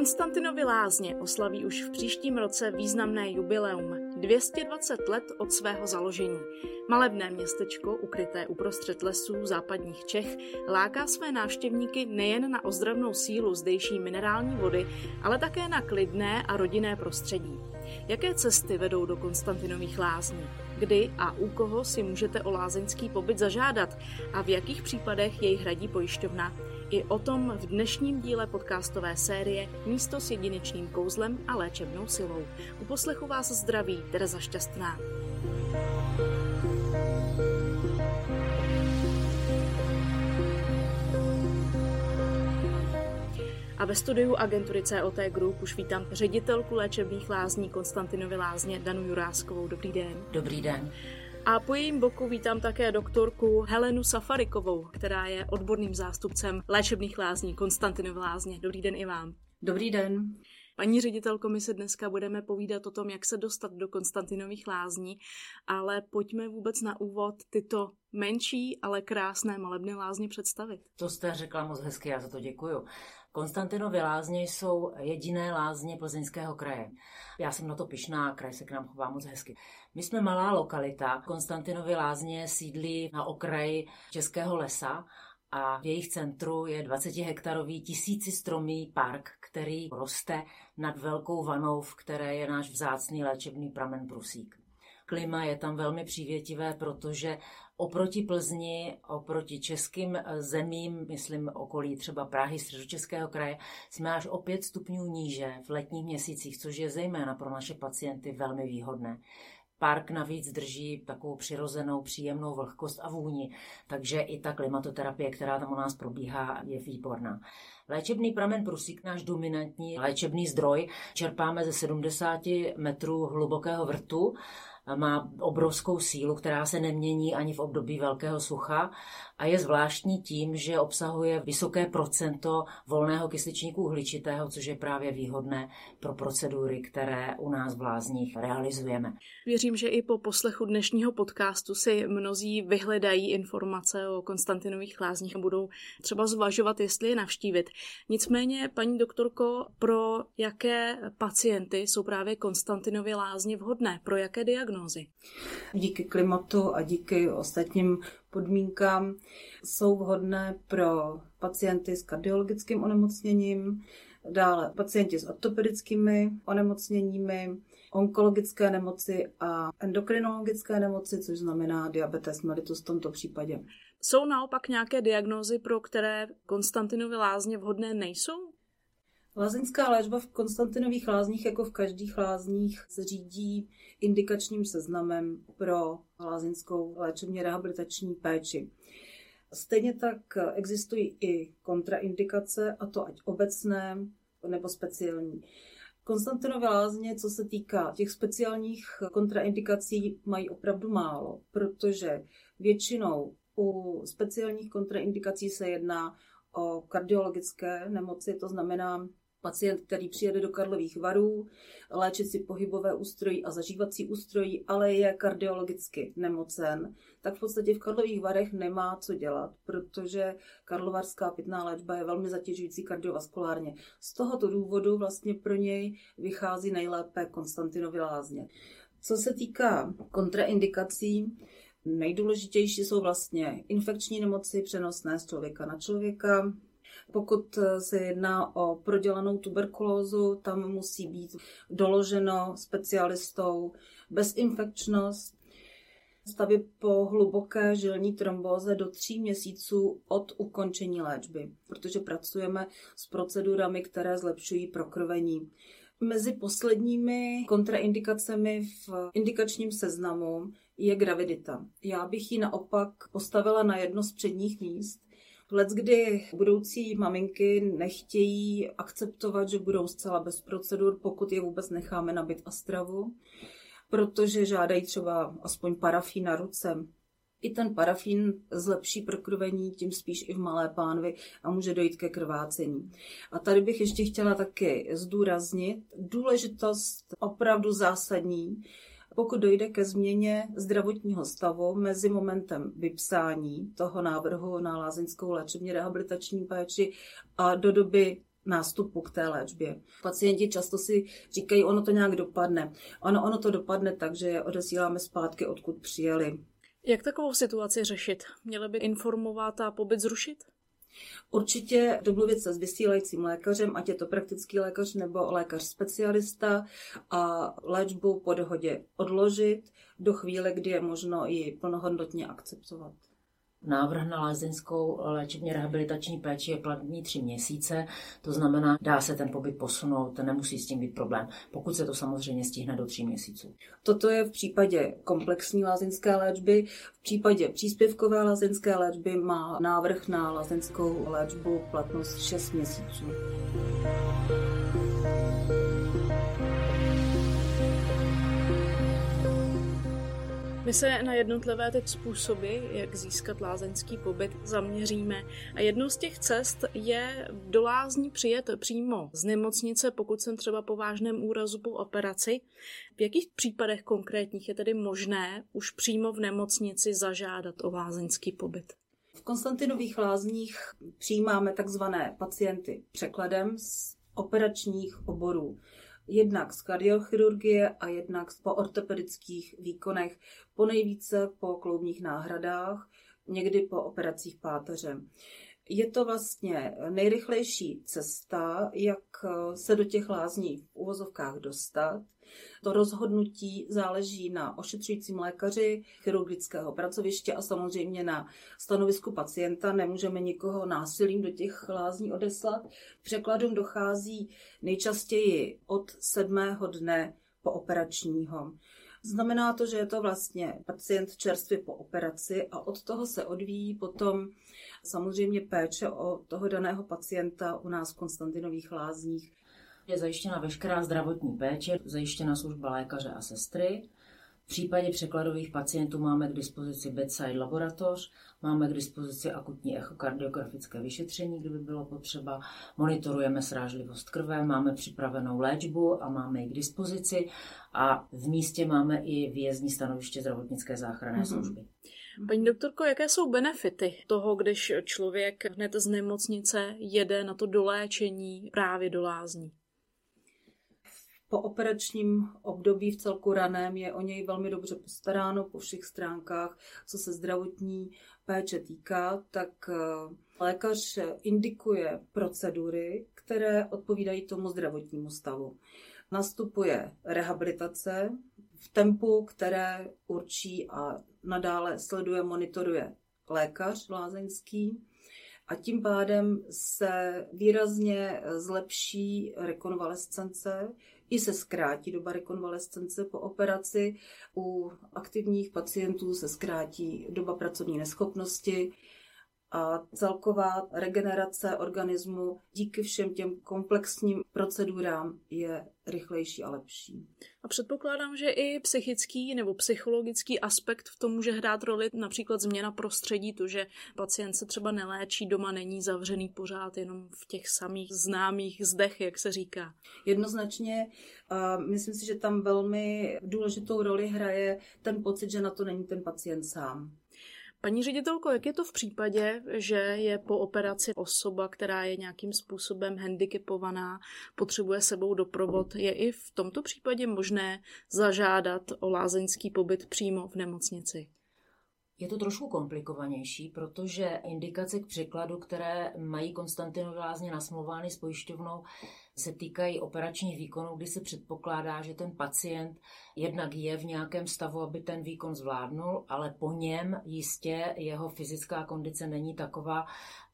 Konstantinovi lázně oslaví už v příštím roce významné jubileum 220 let od svého založení. Malebné městečko, ukryté uprostřed lesů západních Čech, láká své návštěvníky nejen na ozdravnou sílu zdejší minerální vody, ale také na klidné a rodinné prostředí. Jaké cesty vedou do Konstantinových lázní? Kdy a u koho si můžete o lázeňský pobyt zažádat? A v jakých případech jej hradí pojišťovna? I o tom v dnešním díle podcastové série Místo s jedinečným kouzlem a léčebnou silou. U poslechu vás zdraví Tereza Šťastná. A ve studiu agentury COT Group už vítám ředitelku léčebných lázní Konstantinovy lázně Danu Juráskovou. Dobrý den. Dobrý den. A po jejím boku vítám také doktorku Helenu Safarikovou, která je odborným zástupcem léčebných lázní Konstantinovy lázně. Dobrý den i vám. Dobrý den. Paní ředitelko, my se dneska budeme povídat o tom, jak se dostat do Konstantinových lázní, ale pojďme vůbec na úvod tyto menší, ale krásné malebné lázně představit. To jste řekla moc hezky, já za to děkuju. Konstantinovy lázně jsou jediné lázně plzeňského kraje. Já jsem na to pišná, kraj se k nám chová moc hezky. My jsme malá lokalita. Konstantinovy lázně sídlí na okraji Českého lesa a v jejich centru je 20 hektarový tisíci stromý park, který roste nad velkou vanou, v které je náš vzácný léčebný pramen Prusík. Klima je tam velmi přívětivé, protože oproti Plzni, oproti českým zemím, myslím okolí třeba Prahy, středočeského kraje, jsme až o 5 stupňů níže v letních měsících, což je zejména pro naše pacienty velmi výhodné. Park navíc drží takovou přirozenou, příjemnou vlhkost a vůni, takže i ta klimatoterapie, která tam u nás probíhá, je výborná. Léčebný pramen Prusík, náš dominantní léčebný zdroj, čerpáme ze 70 metrů hlubokého vrtu má obrovskou sílu, která se nemění ani v období velkého sucha a je zvláštní tím, že obsahuje vysoké procento volného kysličníku uhličitého, což je právě výhodné pro procedury, které u nás v lázních realizujeme. Věřím, že i po poslechu dnešního podcastu si mnozí vyhledají informace o Konstantinových lázních a budou třeba zvažovat, jestli je navštívit. Nicméně, paní doktorko, pro jaké pacienty jsou právě Konstantinovy lázně vhodné? Pro jaké diagnózy? Díky klimatu a díky ostatním podmínkám jsou vhodné pro pacienty s kardiologickým onemocněním, dále pacienti s ortopedickými onemocněními, onkologické nemoci a endokrinologické nemoci, což znamená diabetes mellitus v tomto případě. Jsou naopak nějaké diagnózy, pro které Konstantinovy lázně vhodné nejsou? Lázeňská léčba v Konstantinových lázních, jako v každých lázních, se řídí indikačním seznamem pro lázeňskou léčebně rehabilitační péči. Stejně tak existují i kontraindikace, a to ať obecné nebo speciální. Konstantinové lázně, co se týká těch speciálních kontraindikací, mají opravdu málo, protože většinou u speciálních kontraindikací se jedná o kardiologické nemoci, to znamená pacient, který přijede do Karlových varů, léčit si pohybové ústrojí a zažívací ústrojí, ale je kardiologicky nemocen, tak v podstatě v Karlových varech nemá co dělat, protože karlovarská pitná léčba je velmi zatěžující kardiovaskulárně. Z tohoto důvodu vlastně pro něj vychází nejlépe Konstantinovy lázně. Co se týká kontraindikací, nejdůležitější jsou vlastně infekční nemoci přenosné z člověka na člověka, pokud se jedná o prodělanou tuberkulózu, tam musí být doloženo specialistou bezinfekčnost, stavy po hluboké žilní trombóze do tří měsíců od ukončení léčby, protože pracujeme s procedurami, které zlepšují prokrvení. Mezi posledními kontraindikacemi v indikačním seznamu je gravidita. Já bych ji naopak postavila na jedno z předních míst, Let, kdy budoucí maminky nechtějí akceptovat, že budou zcela bez procedur, pokud je vůbec necháme nabit astravu, protože žádají třeba aspoň parafín na ruce. I ten parafín zlepší prokrvení, tím spíš i v malé pánvi a může dojít ke krvácení. A tady bych ještě chtěla taky zdůraznit důležitost opravdu zásadní pokud dojde ke změně zdravotního stavu mezi momentem vypsání toho návrhu na lázeňskou léčebně rehabilitační péči a do doby nástupu k té léčbě. Pacienti často si říkají, ono to nějak dopadne. Ono, ono to dopadne tak, že je odesíláme zpátky, odkud přijeli. Jak takovou situaci řešit? Měli by informovat a pobyt zrušit? Určitě domluvit se s vysílajícím lékařem, ať je to praktický lékař nebo lékař specialista a léčbu po dohodě odložit do chvíle, kdy je možno ji plnohodnotně akceptovat. Návrh na lázeňskou léčebně rehabilitační péči je platný tři měsíce, to znamená, dá se ten pobyt posunout, nemusí s tím být problém, pokud se to samozřejmě stihne do tří měsíců. Toto je v případě komplexní lázeňské léčby. V případě příspěvkové lázeňské léčby má návrh na lázeňskou léčbu platnost 6 měsíců. My se na jednotlivé teď způsoby, jak získat lázeňský pobyt, zaměříme. A jednou z těch cest je do lázní přijet přímo z nemocnice, pokud jsem třeba po vážném úrazu po operaci. V jakých případech konkrétních je tedy možné už přímo v nemocnici zažádat o lázeňský pobyt? V Konstantinových lázních přijímáme takzvané pacienty překladem z operačních oborů jednak z kardiochirurgie a jednak po ortopedických výkonech, po nejvíce po kloubních náhradách, někdy po operacích páteře. Je to vlastně nejrychlejší cesta, jak se do těch lázní v uvozovkách dostat. To rozhodnutí záleží na ošetřujícím lékaři chirurgického pracoviště a samozřejmě na stanovisku pacienta. Nemůžeme nikoho násilím do těch lázní odeslat. Překladům dochází nejčastěji od sedmého dne po operačního. Znamená to, že je to vlastně pacient čerstvě po operaci a od toho se odvíjí potom samozřejmě péče o toho daného pacienta u nás v Konstantinových lázních. Je zajištěna veškerá zdravotní péče, zajištěna služba lékaře a sestry. V případě překladových pacientů máme k dispozici bedside laboratoř, máme k dispozici akutní echokardiografické vyšetření, kdyby bylo potřeba, monitorujeme srážlivost krve, máme připravenou léčbu a máme ji k dispozici a v místě máme i výjezdní stanoviště zdravotnické záchranné mm-hmm. služby. Paní doktorko, jaké jsou benefity toho, když člověk hned z nemocnice jede na to doléčení právě do lázní? Po operačním období v celku raném je o něj velmi dobře postaráno po všech stránkách, co se zdravotní péče týká, tak eh, lékař indikuje procedury, které odpovídají tomu zdravotnímu stavu. Nastupuje rehabilitace v tempu, které určí a nadále sleduje, monitoruje lékař lázeňský a tím pádem se výrazně zlepší rekonvalescence, i se zkrátí doba rekonvalescence po operaci. U aktivních pacientů se zkrátí doba pracovní neschopnosti a celková regenerace organismu díky všem těm komplexním procedurám je rychlejší a lepší. A předpokládám, že i psychický nebo psychologický aspekt v tom může hrát roli, například změna prostředí, to, že pacient se třeba neléčí doma, není zavřený pořád jenom v těch samých známých zdech, jak se říká. Jednoznačně a myslím si, že tam velmi důležitou roli hraje ten pocit, že na to není ten pacient sám. Paní ředitelko, jak je to v případě, že je po operaci osoba, která je nějakým způsobem handicapovaná, potřebuje sebou doprovod? Je i v tomto případě možné zažádat o lázeňský pobyt přímo v nemocnici? Je to trošku komplikovanější, protože indikace k překladu, které mají Konstantinovy lázně nasmluvány s pojišťovnou, se týkají operačních výkonů, kdy se předpokládá, že ten pacient jednak je v nějakém stavu, aby ten výkon zvládnul, ale po něm jistě jeho fyzická kondice není taková,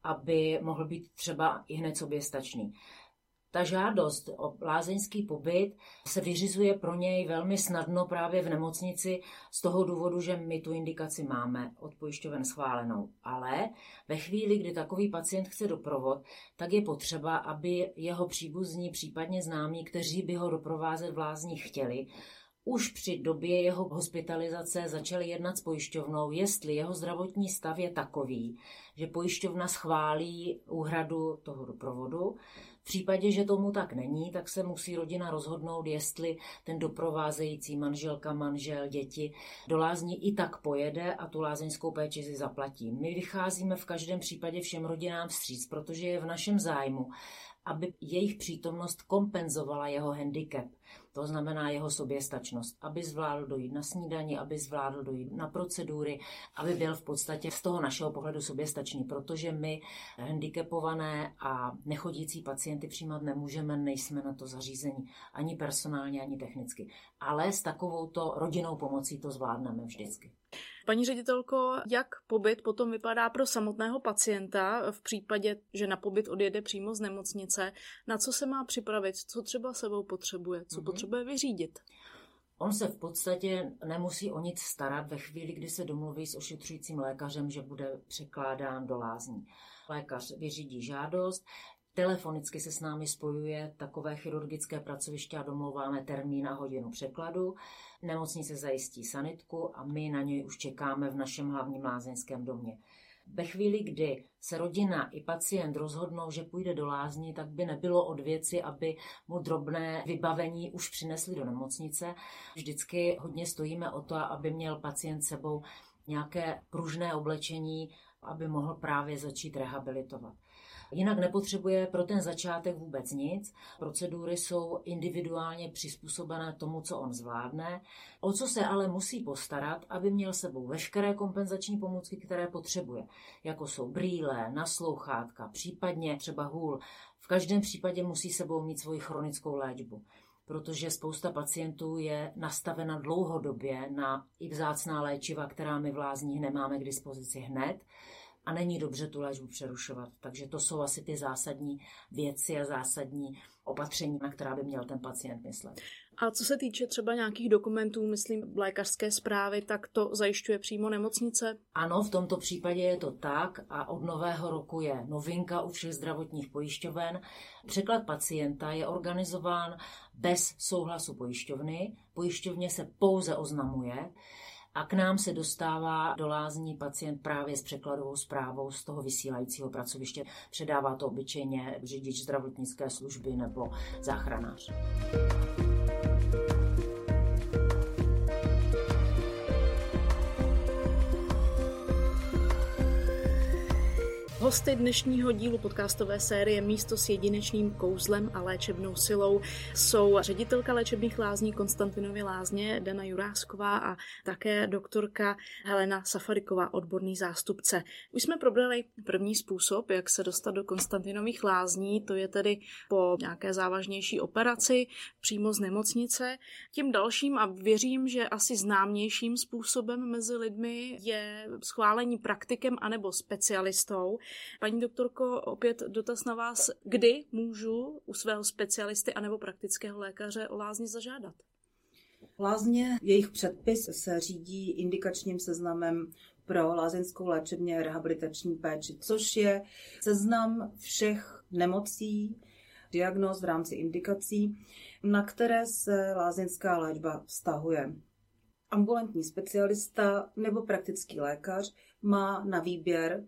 aby mohl být třeba i hned soběstačný. Ta žádost o lázeňský pobyt se vyřizuje pro něj velmi snadno právě v nemocnici z toho důvodu, že my tu indikaci máme od pojišťoven schválenou. Ale ve chvíli, kdy takový pacient chce doprovod, tak je potřeba, aby jeho příbuzní, případně známí, kteří by ho doprovázet v lázních chtěli, už při době jeho hospitalizace začali jednat s pojišťovnou, jestli jeho zdravotní stav je takový, že pojišťovna schválí úhradu toho doprovodu případě, že tomu tak není, tak se musí rodina rozhodnout, jestli ten doprovázející manželka, manžel, děti do lázní i tak pojede a tu lázeňskou péči si zaplatí. My vycházíme v každém případě všem rodinám vstříc, protože je v našem zájmu, aby jejich přítomnost kompenzovala jeho handicap. To znamená jeho soběstačnost, aby zvládl dojít na snídani, aby zvládl dojít na procedury, aby byl v podstatě z toho našeho pohledu soběstačný, protože my handicapované a nechodící pacienty přijímat nemůžeme, nejsme na to zařízení ani personálně, ani technicky. Ale s takovouto rodinnou pomocí to zvládneme vždycky. Paní ředitelko, jak pobyt potom vypadá pro samotného pacienta v případě, že na pobyt odjede přímo z nemocnice? Na co se má připravit? Co třeba sebou potřebuje? Co mm-hmm. potřebuje vyřídit? On se v podstatě nemusí o nic starat ve chvíli, kdy se domluví s ošetřujícím lékařem, že bude překládán do lázní. Lékař vyřídí žádost, Telefonicky se s námi spojuje takové chirurgické pracoviště a domlouváme termín a hodinu překladu. Nemocnice zajistí sanitku a my na něj už čekáme v našem hlavním lázeňském domě. Ve chvíli, kdy se rodina i pacient rozhodnou, že půjde do lázní, tak by nebylo od věci, aby mu drobné vybavení už přinesli do nemocnice. Vždycky hodně stojíme o to, aby měl pacient sebou nějaké pružné oblečení, aby mohl právě začít rehabilitovat. Jinak nepotřebuje pro ten začátek vůbec nic. Procedury jsou individuálně přizpůsobené tomu, co on zvládne. O co se ale musí postarat, aby měl sebou veškeré kompenzační pomůcky, které potřebuje, jako jsou brýle, naslouchátka, případně třeba hůl. V každém případě musí sebou mít svoji chronickou léčbu protože spousta pacientů je nastavena dlouhodobě na i vzácná léčiva, která my v lázních nemáme k dispozici hned a není dobře tu léčbu přerušovat. Takže to jsou asi ty zásadní věci a zásadní opatření, na která by měl ten pacient myslet. A co se týče třeba nějakých dokumentů, myslím lékařské zprávy, tak to zajišťuje přímo nemocnice? Ano, v tomto případě je to tak a od nového roku je novinka u všech zdravotních pojišťoven. Překlad pacienta je organizován bez souhlasu pojišťovny. Pojišťovně se pouze oznamuje, a k nám se dostává do lázní pacient právě s překladovou zprávou z toho vysílajícího pracoviště. Předává to obyčejně řidič zdravotnické služby nebo záchranář. Hosty dnešního dílu podcastové série Místo s jedinečným kouzlem a léčebnou silou jsou ředitelka léčebných lázní Konstantinovy lázně Dana Jurásková a také doktorka Helena Safariková, odborný zástupce. Už jsme probrali první způsob, jak se dostat do Konstantinových lázní, to je tedy po nějaké závažnější operaci přímo z nemocnice. Tím dalším a věřím, že asi známějším způsobem mezi lidmi je schválení praktikem anebo specialistou. Paní doktorko, opět dotaz na vás. Kdy můžu u svého specialisty anebo praktického lékaře o lázni zažádat? Lázně, jejich předpis se řídí indikačním seznamem pro lázeňskou léčebně rehabilitační péči, což je seznam všech nemocí, diagnóz v rámci indikací, na které se lázeňská léčba vztahuje. Ambulantní specialista nebo praktický lékař má na výběr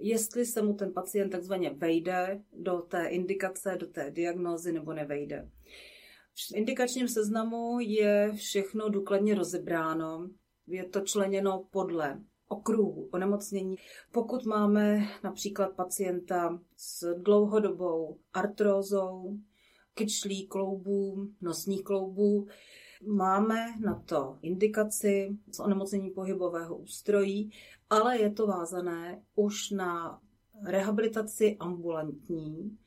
jestli se mu ten pacient takzvaně vejde do té indikace, do té diagnózy nebo nevejde. V indikačním seznamu je všechno důkladně rozebráno. Je to členěno podle okruhu onemocnění. Pokud máme například pacienta s dlouhodobou artrózou, kyčlí kloubů, nosních kloubů, máme na to indikaci z onemocnění pohybového ústrojí ale je to vázané už na rehabilitaci ambulantní,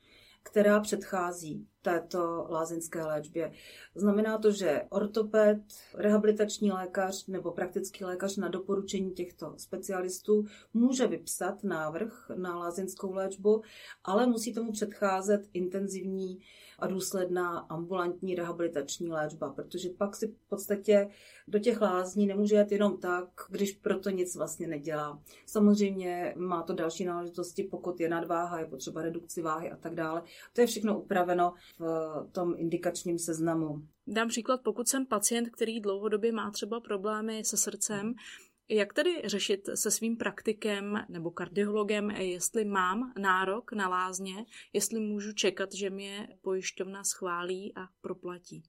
která předchází této lázeňské léčbě. Znamená to, že ortoped, rehabilitační lékař nebo praktický lékař na doporučení těchto specialistů může vypsat návrh na lázeňskou léčbu, ale musí tomu předcházet intenzivní a důsledná ambulantní rehabilitační léčba, protože pak si v podstatě do těch lázní nemůže jet jenom tak, když proto nic vlastně nedělá. Samozřejmě má to další náležitosti, pokud je nadváha, je potřeba redukci váhy a tak dále. To je všechno upraveno v tom indikačním seznamu. Dám příklad, pokud jsem pacient, který dlouhodobě má třeba problémy se srdcem, Jak tedy řešit se svým praktikem nebo kardiologem, jestli mám nárok na lázně, jestli můžu čekat, že mě pojišťovna schválí a proplatí?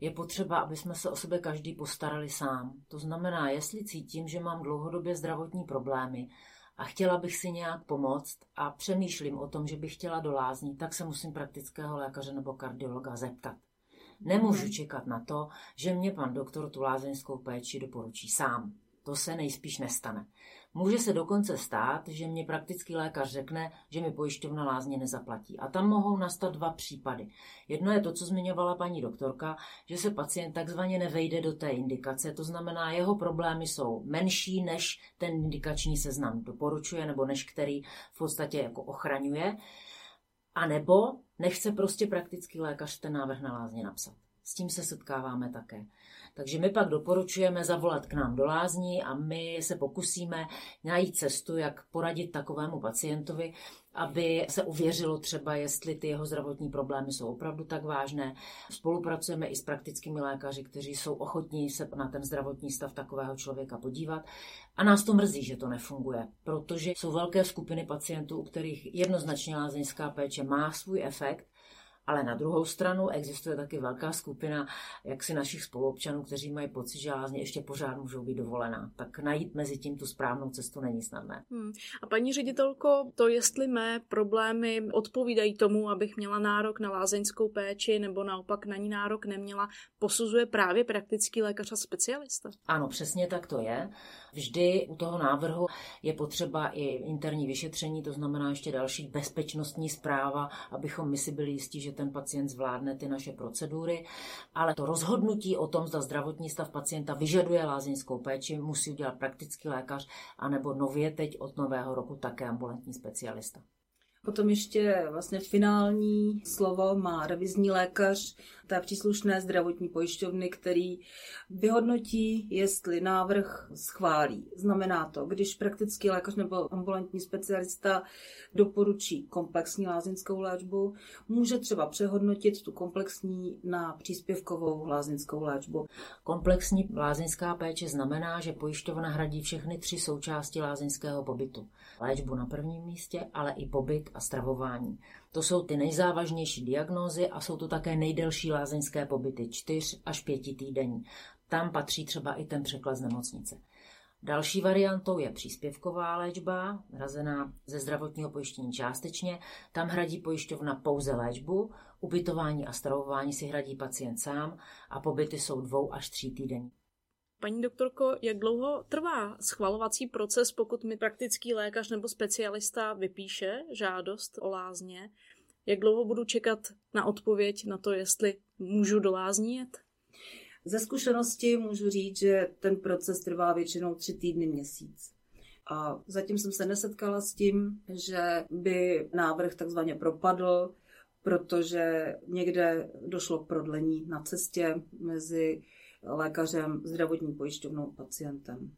Je potřeba, aby jsme se o sebe každý postarali sám. To znamená, jestli cítím, že mám dlouhodobě zdravotní problémy a chtěla bych si nějak pomoct a přemýšlím o tom, že bych chtěla do lázní, tak se musím praktického lékaře nebo kardiologa zeptat. Nemůžu mhm. čekat na to, že mě pan doktor tu lázeňskou péči doporučí sám. To se nejspíš nestane. Může se dokonce stát, že mě praktický lékař řekne, že mi pojišťovna lázně nezaplatí. A tam mohou nastat dva případy. Jedno je to, co zmiňovala paní doktorka, že se pacient takzvaně nevejde do té indikace, to znamená, jeho problémy jsou menší, než ten indikační seznam doporučuje, nebo než který v podstatě jako ochraňuje. A nebo nechce prostě praktický lékař ten návrh na lázně napsat. S tím se setkáváme také. Takže my pak doporučujeme zavolat k nám do lázní a my se pokusíme najít cestu, jak poradit takovému pacientovi, aby se uvěřilo třeba, jestli ty jeho zdravotní problémy jsou opravdu tak vážné. Spolupracujeme i s praktickými lékaři, kteří jsou ochotní se na ten zdravotní stav takového člověka podívat. A nás to mrzí, že to nefunguje, protože jsou velké skupiny pacientů, u kterých jednoznačně lázeňská péče má svůj efekt, ale na druhou stranu existuje taky velká skupina jaksi našich spoluobčanů, kteří mají pocit, že lázně ještě pořád můžou být dovolená. Tak najít mezi tím tu správnou cestu není snadné. Hmm. A paní ředitelko, to jestli mé problémy odpovídají tomu, abych měla nárok na lázeňskou péči nebo naopak na ní nárok neměla, posuzuje právě praktický lékař a specialista? Ano, přesně tak to je. Vždy u toho návrhu je potřeba i interní vyšetření, to znamená ještě další bezpečnostní zpráva, abychom my si byli jistí, že ten pacient zvládne ty naše procedury, ale to rozhodnutí o tom, zda zdravotní stav pacienta vyžaduje lázeňskou péči, musí udělat praktický lékař, anebo nově teď od nového roku také ambulantní specialista. Potom ještě vlastně finální slovo má revizní lékař té příslušné zdravotní pojišťovny, který vyhodnotí, jestli návrh schválí. Znamená to, když praktický lékař nebo ambulantní specialista doporučí komplexní lázeňskou léčbu, může třeba přehodnotit tu komplexní na příspěvkovou lázeňskou léčbu. Komplexní lázeňská péče znamená, že pojišťovna hradí všechny tři součásti lázeňského pobytu. Léčbu na prvním místě, ale i pobyt a stravování. To jsou ty nejzávažnější diagnózy a jsou to také nejdelší lázeňské pobyty, 4 až 5 týdení. Tam patří třeba i ten překlad z nemocnice. Další variantou je příspěvková léčba, hrazená ze zdravotního pojištění částečně. Tam hradí pojišťovna pouze léčbu, ubytování a stravování si hradí pacient sám a pobyty jsou dvou až tří týdení. Paní doktorko, jak dlouho trvá schvalovací proces, pokud mi praktický lékař nebo specialista vypíše žádost o lázně? Jak dlouho budu čekat na odpověď na to, jestli můžu do lázní jet? Ze zkušenosti můžu říct, že ten proces trvá většinou tři týdny, měsíc. A zatím jsem se nesetkala s tím, že by návrh takzvaně propadl, protože někde došlo k prodlení na cestě mezi lékařem, zdravotní pojišťovnou, pacientem.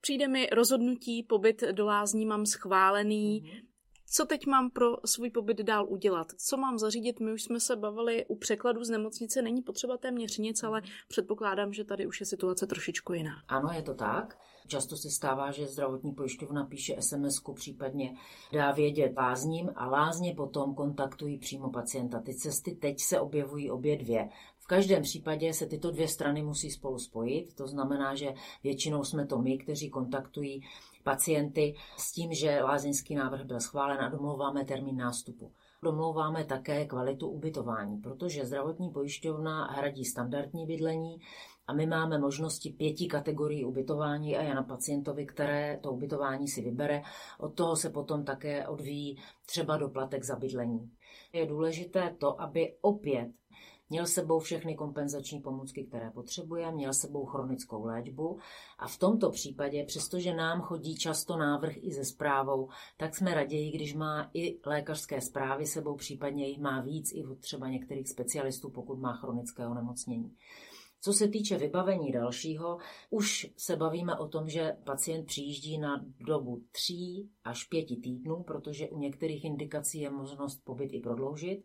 Přijde mi rozhodnutí, pobyt do lázní mám schválený. Mm-hmm. Co teď mám pro svůj pobyt dál udělat? Co mám zařídit? My už jsme se bavili u překladu z nemocnice, není potřeba téměř nic, ale předpokládám, že tady už je situace trošičku jiná. Ano, je to tak. Často se stává, že zdravotní pojišťovna píše sms případně dá vědět lázním a lázně potom kontaktují přímo pacienta. Ty cesty teď se objevují obě dvě každém případě se tyto dvě strany musí spolu spojit, to znamená, že většinou jsme to my, kteří kontaktují pacienty s tím, že lázeňský návrh byl schválen a domlouváme termín nástupu. Domlouváme také kvalitu ubytování, protože zdravotní pojišťovna hradí standardní bydlení a my máme možnosti pěti kategorií ubytování a je na pacientovi, které to ubytování si vybere. Od toho se potom také odvíjí třeba doplatek za bydlení. Je důležité to, aby opět Měl sebou všechny kompenzační pomůcky, které potřebuje, měl sebou chronickou léčbu a v tomto případě, přestože nám chodí často návrh i ze zprávou, tak jsme raději, když má i lékařské zprávy sebou, případně jich má víc i od třeba některých specialistů, pokud má chronické onemocnění. Co se týče vybavení dalšího, už se bavíme o tom, že pacient přijíždí na dobu 3 až 5 týdnů, protože u některých indikací je možnost pobyt i prodloužit.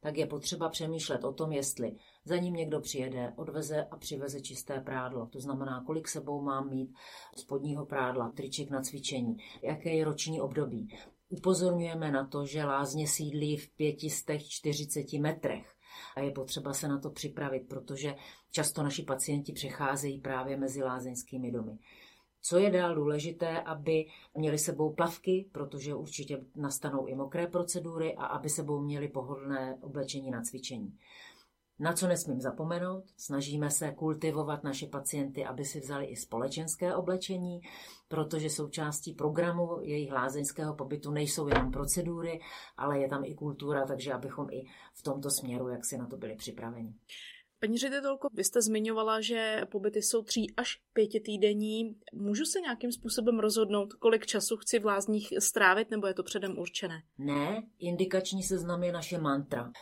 Tak je potřeba přemýšlet o tom, jestli za ním někdo přijede, odveze a přiveze čisté prádlo. To znamená, kolik sebou mám mít spodního prádla, triček na cvičení, jaké je roční období. Upozorňujeme na to, že lázně sídlí v 540 metrech a je potřeba se na to připravit, protože často naši pacienti přecházejí právě mezi lázeňskými domy. Co je dál důležité, aby měli sebou plavky, protože určitě nastanou i mokré procedury a aby sebou měli pohodlné oblečení na cvičení. Na co nesmím zapomenout, snažíme se kultivovat naše pacienty, aby si vzali i společenské oblečení, protože součástí programu jejich lázeňského pobytu nejsou jenom procedury, ale je tam i kultura, takže abychom i v tomto směru, jak si na to byli připraveni. Paní ředitelko, vy jste zmiňovala, že pobyty jsou tří až pěti týdenní. Můžu se nějakým způsobem rozhodnout, kolik času chci v lázních strávit, nebo je to předem určené? Ne, indikační seznam je naše mantra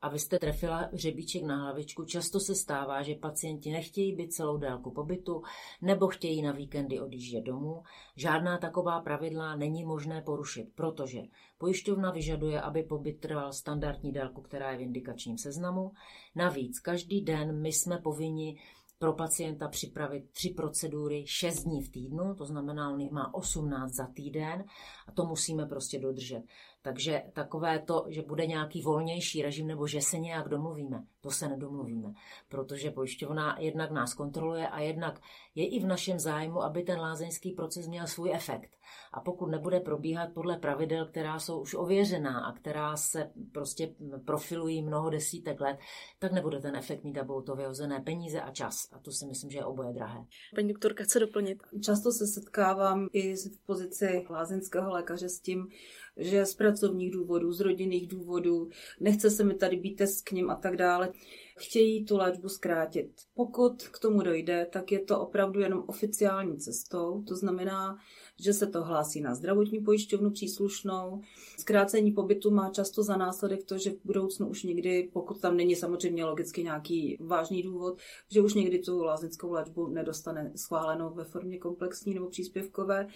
a vy jste trefila řebíček na hlavičku. Často se stává, že pacienti nechtějí být celou délku pobytu nebo chtějí na víkendy odjíždět domů. Žádná taková pravidla není možné porušit, protože pojišťovna vyžaduje, aby pobyt trval standardní délku, která je v indikačním seznamu. Navíc každý den my jsme povinni pro pacienta připravit tři procedury 6 dní v týdnu, to znamená, on má 18 za týden a to musíme prostě dodržet. Takže takové to, že bude nějaký volnější režim nebo že se nějak domluvíme, to se nedomluvíme, protože pojišťovna jednak nás kontroluje a jednak je i v našem zájmu, aby ten lázeňský proces měl svůj efekt. A pokud nebude probíhat podle pravidel, která jsou už ověřená a která se prostě profilují mnoho desítek let, tak nebude ten efekt mít abou to vyhozené peníze a čas. A to si myslím, že je oboje drahé. Paní doktorka chce doplnit. Často se setkávám i v pozici lázeňského lékaře s tím, že z pracovních důvodů, z rodinných důvodů, nechce se mi tady být test k ním a tak dále, chtějí tu léčbu zkrátit. Pokud k tomu dojde, tak je to opravdu jenom oficiální cestou, to znamená, že se to hlásí na zdravotní pojišťovnu příslušnou. Zkrácení pobytu má často za následek to, že v budoucnu už někdy, pokud tam není samozřejmě logicky nějaký vážný důvod, že už někdy tu láznickou léčbu nedostane schválenou ve formě komplexní nebo příspěvkové.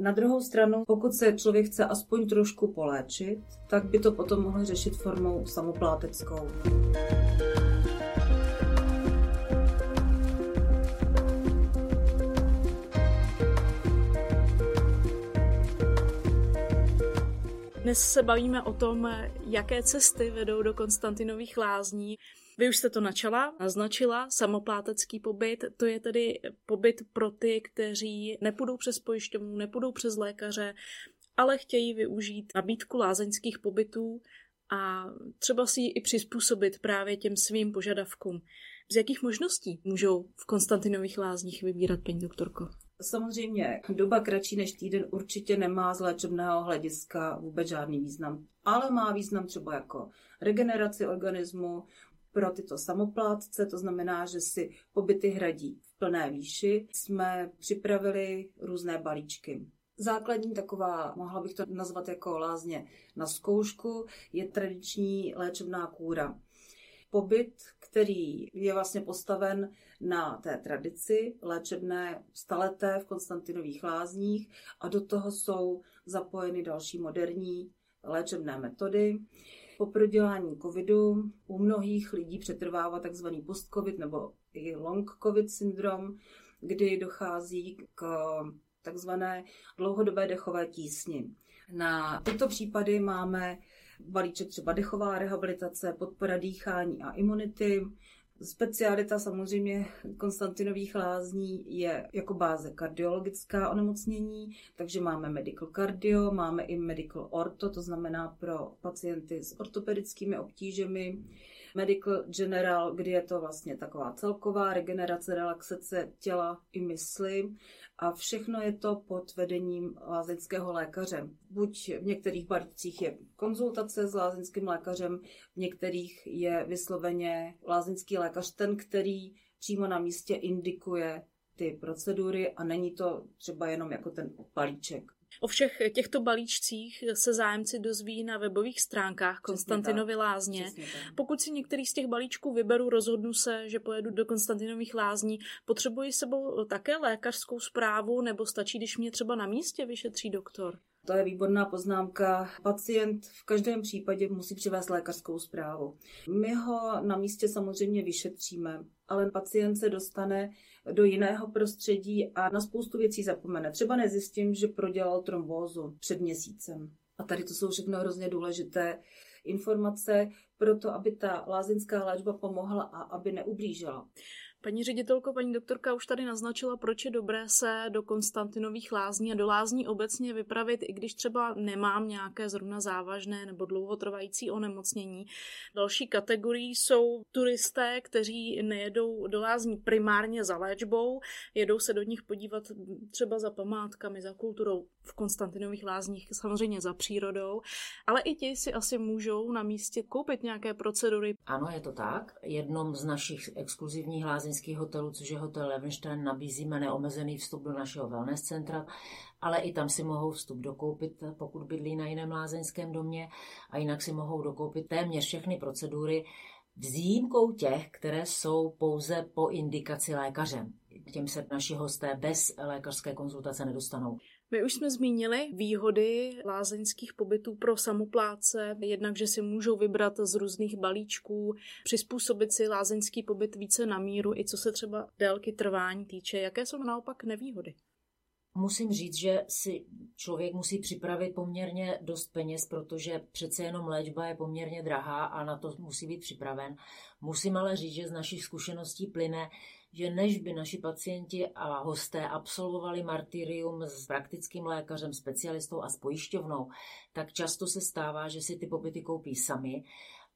Na druhou stranu, pokud se člověk chce aspoň trošku poléčit, tak by to potom mohl řešit formou samopláteckou. Dnes se bavíme o tom, jaké cesty vedou do Konstantinových lázní. Vy už jste to načala, naznačila, samoplátecký pobyt, to je tedy pobyt pro ty, kteří nepůjdou přes pojišťovnu, nepůjdou přes lékaře, ale chtějí využít nabídku lázeňských pobytů a třeba si ji i přizpůsobit právě těm svým požadavkům. Z jakých možností můžou v Konstantinových lázních vybírat, paní doktorko? Samozřejmě doba kratší než týden určitě nemá z léčebného hlediska vůbec žádný význam, ale má význam třeba jako regeneraci organismu pro tyto samoplátce, to znamená, že si pobyty hradí v plné výši. Jsme připravili různé balíčky. Základní taková, mohla bych to nazvat jako lázně na zkoušku, je tradiční léčebná kůra pobyt, který je vlastně postaven na té tradici léčebné staleté v Konstantinových lázních a do toho jsou zapojeny další moderní léčebné metody. Po prodělání covidu u mnohých lidí přetrvává tzv. post-covid nebo i long-covid syndrom, kdy dochází k takzvané dlouhodobé dechové tísni. Na tyto případy máme balíček třeba dechová rehabilitace, podpora dýchání a imunity. Specialita samozřejmě Konstantinových lázní je jako báze kardiologická onemocnění, takže máme medical cardio, máme i medical orto, to znamená pro pacienty s ortopedickými obtížemi, medical general, kdy je to vlastně taková celková regenerace, relaxace těla i mysli a všechno je to pod vedením lázeňského lékaře. Buď v některých balících je konzultace s lázeňským lékařem, v některých je vysloveně lázeňský lékař ten, který přímo na místě indikuje ty procedury a není to třeba jenom jako ten balíček. O všech těchto balíčcích se zájemci dozví na webových stránkách Konstantinovy lázně. Pokud si některý z těch balíčků vyberu, rozhodnu se, že pojedu do Konstantinových lázní, potřebuji sebou také lékařskou zprávu nebo stačí, když mě třeba na místě vyšetří doktor? To je výborná poznámka. Pacient v každém případě musí přivést lékařskou zprávu. My ho na místě samozřejmě vyšetříme, ale pacient se dostane do jiného prostředí a na spoustu věcí zapomene. Třeba nezjistím, že prodělal trombózu před měsícem. A tady to jsou všechno hrozně důležité informace pro to, aby ta lázeňská léčba pomohla a aby neublížila. Paní ředitelko, paní doktorka už tady naznačila, proč je dobré se do Konstantinových lázní a do lázní obecně vypravit, i když třeba nemám nějaké zrovna závažné nebo dlouhotrvající onemocnění. Další kategorii jsou turisté, kteří nejedou do lázní primárně za léčbou, jedou se do nich podívat třeba za památkami, za kulturou v Konstantinových lázních, samozřejmě za přírodou, ale i ti si asi můžou na místě koupit nějaké procedury. Ano, je to tak. Jednom z našich exkluzivních lázeňských hotelů, což je hotel Levenstein, nabízíme neomezený vstup do našeho wellness centra, ale i tam si mohou vstup dokoupit, pokud bydlí na jiném lázeňském domě a jinak si mohou dokoupit téměř všechny procedury, s výjimkou těch, které jsou pouze po indikaci lékařem. K těm se naši hosté bez lékařské konzultace nedostanou. My už jsme zmínili výhody lázeňských pobytů pro samopláce, jednak, že si můžou vybrat z různých balíčků, přizpůsobit si lázeňský pobyt více na míru, i co se třeba délky trvání týče. Jaké jsou naopak nevýhody? Musím říct, že si člověk musí připravit poměrně dost peněz, protože přece jenom léčba je poměrně drahá a na to musí být připraven. Musím ale říct, že z našich zkušeností plyne, že než by naši pacienti a hosté absolvovali martyrium s praktickým lékařem, specialistou a s pojišťovnou, tak často se stává, že si ty pobyty koupí sami,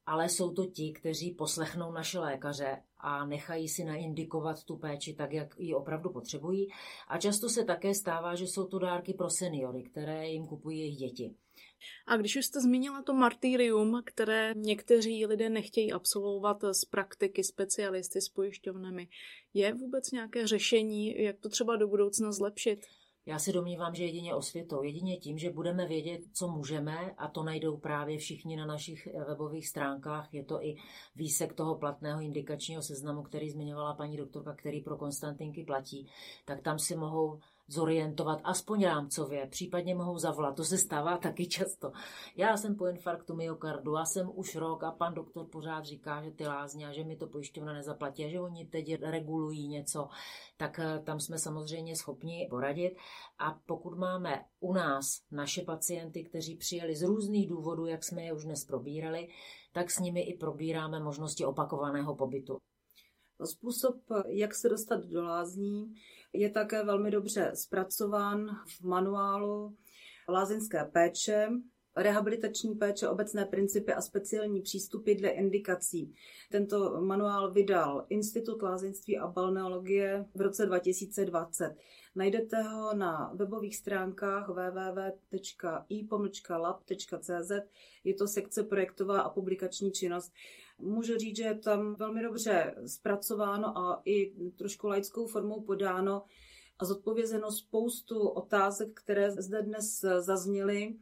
ale jsou to ti, kteří poslechnou naše lékaře a nechají si naindikovat tu péči tak, jak ji opravdu potřebují. A často se také stává, že jsou to dárky pro seniory, které jim kupují jejich děti. A když už jste zmínila to martyrium, které někteří lidé nechtějí absolvovat z praktiky specialisty s pojišťovnami, je vůbec nějaké řešení, jak to třeba do budoucna zlepšit? Já si domnívám, že jedině osvětou, jedině tím, že budeme vědět, co můžeme, a to najdou právě všichni na našich webových stránkách. Je to i výsek toho platného indikačního seznamu, který zmiňovala paní doktorka, který pro Konstantinky platí, tak tam si mohou zorientovat aspoň rámcově, případně mohou zavolat. To se stává taky často. Já jsem po infarktu myokardu, já jsem už rok a pan doktor pořád říká, že ty lázně a že mi to pojišťovna nezaplatí a že oni teď regulují něco, tak eh, tam jsme samozřejmě schopni poradit. A pokud máme u nás naše pacienty, kteří přijeli z různých důvodů, jak jsme je už dnes probírali, tak s nimi i probíráme možnosti opakovaného pobytu. Způsob, jak se dostat do lázní, je také velmi dobře zpracován v manuálu lázeňské péče, rehabilitační péče, obecné principy a speciální přístupy dle indikací. Tento manuál vydal Institut lázeňství a balneologie v roce 2020. Najdete ho na webových stránkách www.i-lab.cz. Je to sekce projektová a publikační činnost. Můžu říct, že je tam velmi dobře zpracováno a i trošku laickou formou podáno a zodpovězeno spoustu otázek, které zde dnes zazněly,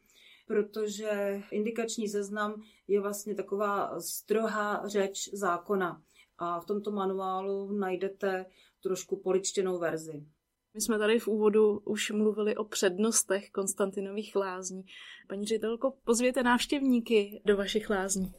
protože indikační seznam je vlastně taková strohá řeč zákona. A v tomto manuálu najdete trošku poličtěnou verzi. My jsme tady v úvodu už mluvili o přednostech Konstantinových lázní. Paní ředitelko, pozvěte návštěvníky do vašich lázní.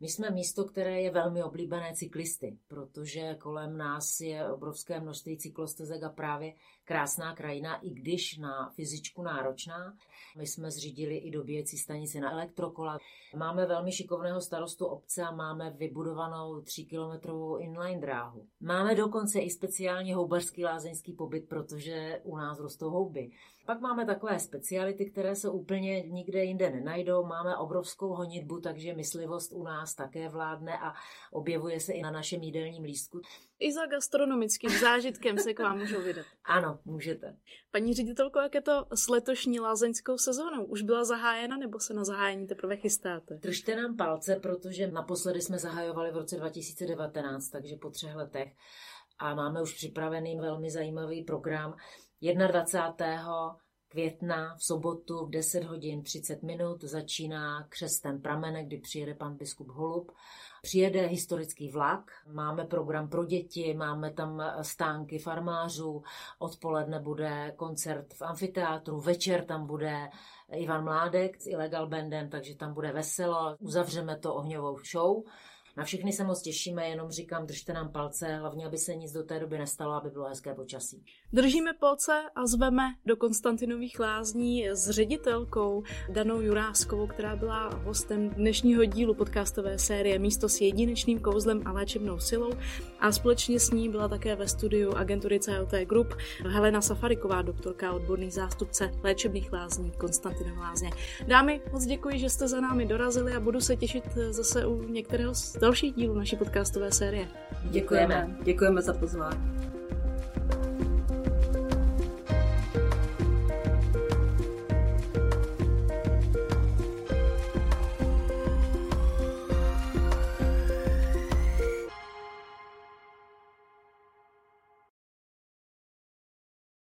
My jsme místo, které je velmi oblíbené cyklisty, protože kolem nás je obrovské množství cyklostezek a právě krásná krajina, i když na fyzičku náročná. My jsme zřídili i dobíjecí stanici na elektrokola. Máme velmi šikovného starostu obce a máme vybudovanou 3-kilometrovou inline dráhu. Máme dokonce i speciální houbařský lázeňský pobyt, protože u nás rostou houby. Pak máme takové speciality, které se úplně nikde jinde nenajdou. Máme obrovskou honitbu, takže myslivost u nás také vládne a objevuje se i na našem jídelním lístku. I za gastronomickým zážitkem se k vám můžou vydat. Ano, můžete. Paní ředitelko, jak je to s letošní lázeňskou sezónou? Už byla zahájena nebo se na zahájení teprve chystáte? Držte nám palce, protože naposledy jsme zahajovali v roce 2019, takže po třech letech. A máme už připravený velmi zajímavý program 21 května v sobotu v 10 hodin 30 minut začíná křestem pramene, kdy přijede pan biskup Holub. Přijede historický vlak, máme program pro děti, máme tam stánky farmářů, odpoledne bude koncert v amfiteátru, večer tam bude Ivan Mládek s Illegal Bandem, takže tam bude veselo. Uzavřeme to ohňovou show. Na všechny se moc těšíme, jenom říkám, držte nám palce, hlavně, aby se nic do té doby nestalo, aby bylo hezké počasí. Držíme palce a zveme do Konstantinových lázní s ředitelkou Danou Juráskovou, která byla hostem dnešního dílu podcastové série Místo s jedinečným kouzlem a léčebnou silou a společně s ní byla také ve studiu agentury CLT Group Helena Safariková, doktorka odborný zástupce léčebných lázní Konstantinové lázně. Dámy, moc děkuji, že jste za námi dorazili a budu se těšit zase u některého z dalších dílů naší podcastové série. Děkujeme. Děkujeme za pozvání.